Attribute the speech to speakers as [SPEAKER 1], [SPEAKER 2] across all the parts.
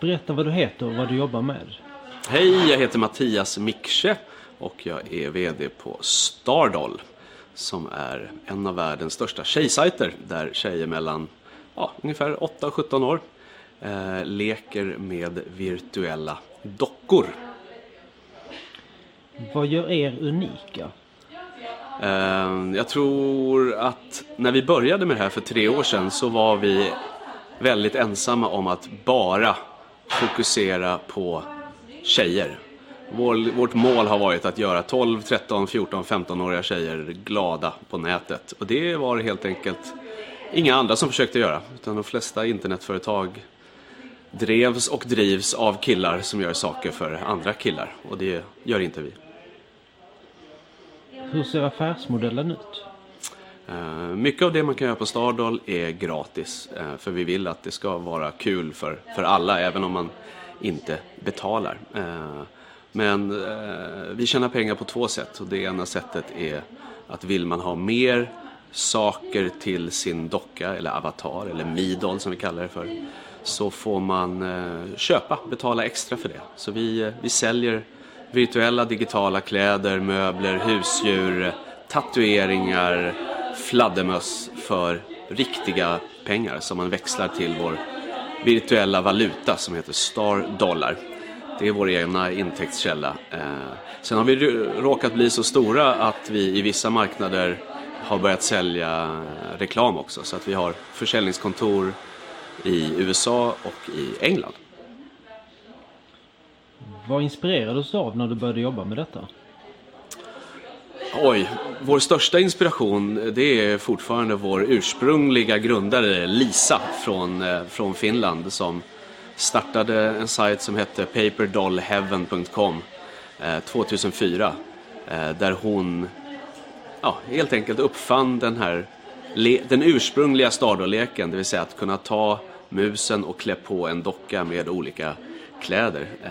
[SPEAKER 1] Berätta vad du heter och vad du jobbar med.
[SPEAKER 2] Hej, jag heter Mattias Miksche och jag är VD på Stardoll som är en av världens största tjejsajter där tjejer mellan ja, ungefär 8 och 17 år eh, leker med virtuella dockor.
[SPEAKER 1] Vad gör er unika?
[SPEAKER 2] Eh, jag tror att när vi började med det här för tre år sedan så var vi väldigt ensamma om att bara fokusera på tjejer. Vår, vårt mål har varit att göra 12, 13, 14, 15-åriga tjejer glada på nätet. Och det var helt enkelt inga andra som försökte göra. Utan de flesta internetföretag drevs och drivs av killar som gör saker för andra killar. Och det gör inte vi.
[SPEAKER 1] Hur ser affärsmodellen ut?
[SPEAKER 2] Eh, mycket av det man kan göra på Stardoll är gratis. Eh, för vi vill att det ska vara kul för, för alla, även om man inte betalar. Eh, men vi tjänar pengar på två sätt. Och det ena sättet är att vill man ha mer saker till sin docka eller avatar eller midol som vi kallar det för så får man köpa, betala extra för det. Så vi, vi säljer virtuella digitala kläder, möbler, husdjur, tatueringar, fladdermöss för riktiga pengar som man växlar till vår virtuella valuta som heter Star Dollar. Det är vår egna intäktskälla. Eh, sen har vi råkat bli så stora att vi i vissa marknader har börjat sälja eh, reklam också. Så att vi har försäljningskontor i USA och i England.
[SPEAKER 1] Vad inspirerades du av när du började jobba med detta?
[SPEAKER 2] Oj, vår största inspiration det är fortfarande vår ursprungliga grundare Lisa från, eh, från Finland som startade en sajt som hette paperdollheaven.com 2004 eh, eh, där hon ja, helt enkelt uppfann den här den ursprungliga stardoleken, det vill säga att kunna ta musen och klä på en docka med olika kläder. Eh,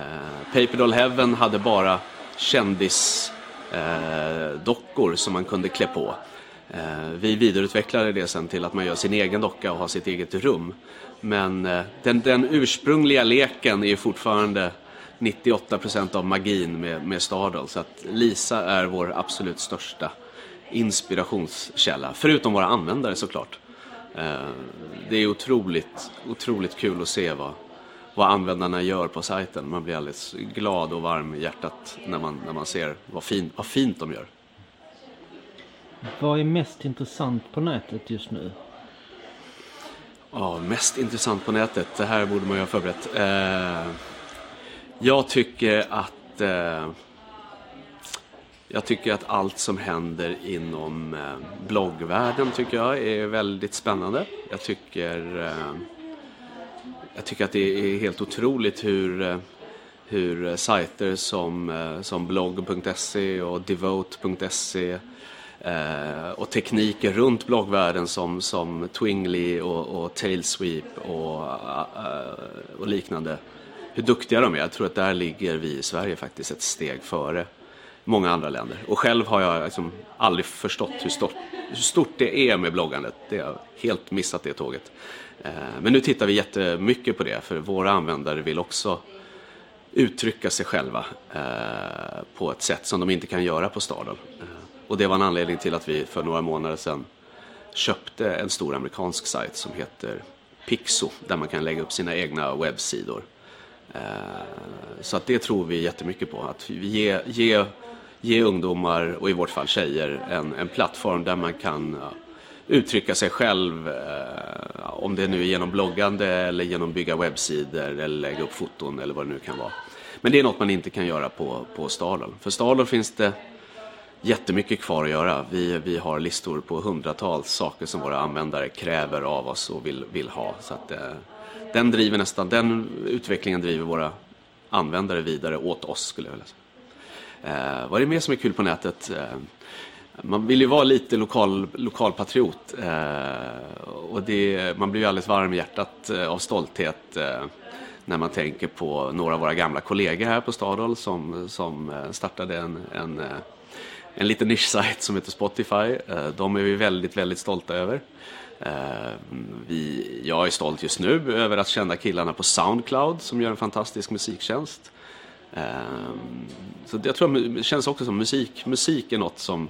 [SPEAKER 2] Paperdoll Heaven hade bara kändis Eh, dockor som man kunde klä på. Eh, vi vidareutvecklade det sen till att man gör sin egen docka och har sitt eget rum. Men eh, den, den, ursprungliga leken är fortfarande 98% av magin med, med Stardoll. Så att Lisa är vår absolut största inspirationskälla. Förutom våra användare såklart. Eh, det är otroligt, otroligt kul att se vad, vad användarna gör på sajten. Man blir alldeles glad och varm i hjärtat när man, när man ser vad, fin, vad fint de gör.
[SPEAKER 1] Vad är mest intressant på nätet just nu?
[SPEAKER 2] Ja, mest intressant på nätet. Det här borde man ju ha förberett. Eh, jag tycker att eh, jag tycker att allt som händer inom eh, bloggvärlden tycker jag är väldigt spännande. Jag tycker eh, jag tycker att det är helt otroligt hur, eh, hur sajter som, eh, som blogg.se och devote.se eh, och tekniker runt bloggvärlden som, som Twingly och, och Tailsweep och, eh, och liknande, hur duktiga de är. Jag tror att där ligger vi i Sverige faktiskt ett steg före många andra länder. Och själv har jag liksom aldrig förstått hur stort, hur stort det är med bloggandet. Det har jag helt missat det tåget. Eh, men nu tittar vi jättemycket på det, för våra användare vill också uttrycka sig själva eh, på ett sätt som de inte kan göra på staden. Eh, och det var en anledning till att vi för några månader sedan köpte en stor amerikansk sajt som heter Pixo, där man kan lägga upp sina egna webbsidor. Så att det tror vi jättemycket på, att ge, ge, ge ungdomar, och i vårt fall tjejer, en, en plattform där man kan eh, uttrycka sig själv. Eh, om det nu är genom bloggande eller genom bygga webbsidor eller lägga upp foton eller vad det nu kan vara. Men det är något man inte kan göra på, på Stalon. För Stalon finns det jättemycket kvar att göra. Vi, vi har listor på hundratals saker som våra användare kräver av oss och vill, vill ha. Så att, eh, den, driver nästan, den utvecklingen driver våra användare vidare åt oss skulle jag vilja säga. Eh, vad är det mer som är kul på nätet? Eh, man vill ju vara lite lokal, lokalpatriot. Eh, och det, man blir ju alldeles varm i hjärtat eh, av stolthet eh, när man tänker på några av våra gamla kollegor här på Stadol som, som eh, startade en, en, eh, en liten nischsajt som heter Spotify. Eh, de är vi väldigt, väldigt stolta över. Eh, vi, jag är stolt just nu över att känna killarna på Soundcloud som gör en fantastisk musiktjänst. Så jag tror det känns också som musik. Musik är något som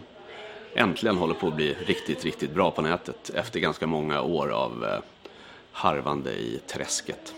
[SPEAKER 2] äntligen håller på att bli riktigt, riktigt bra på nätet efter ganska många år av eh, harvande i träsket.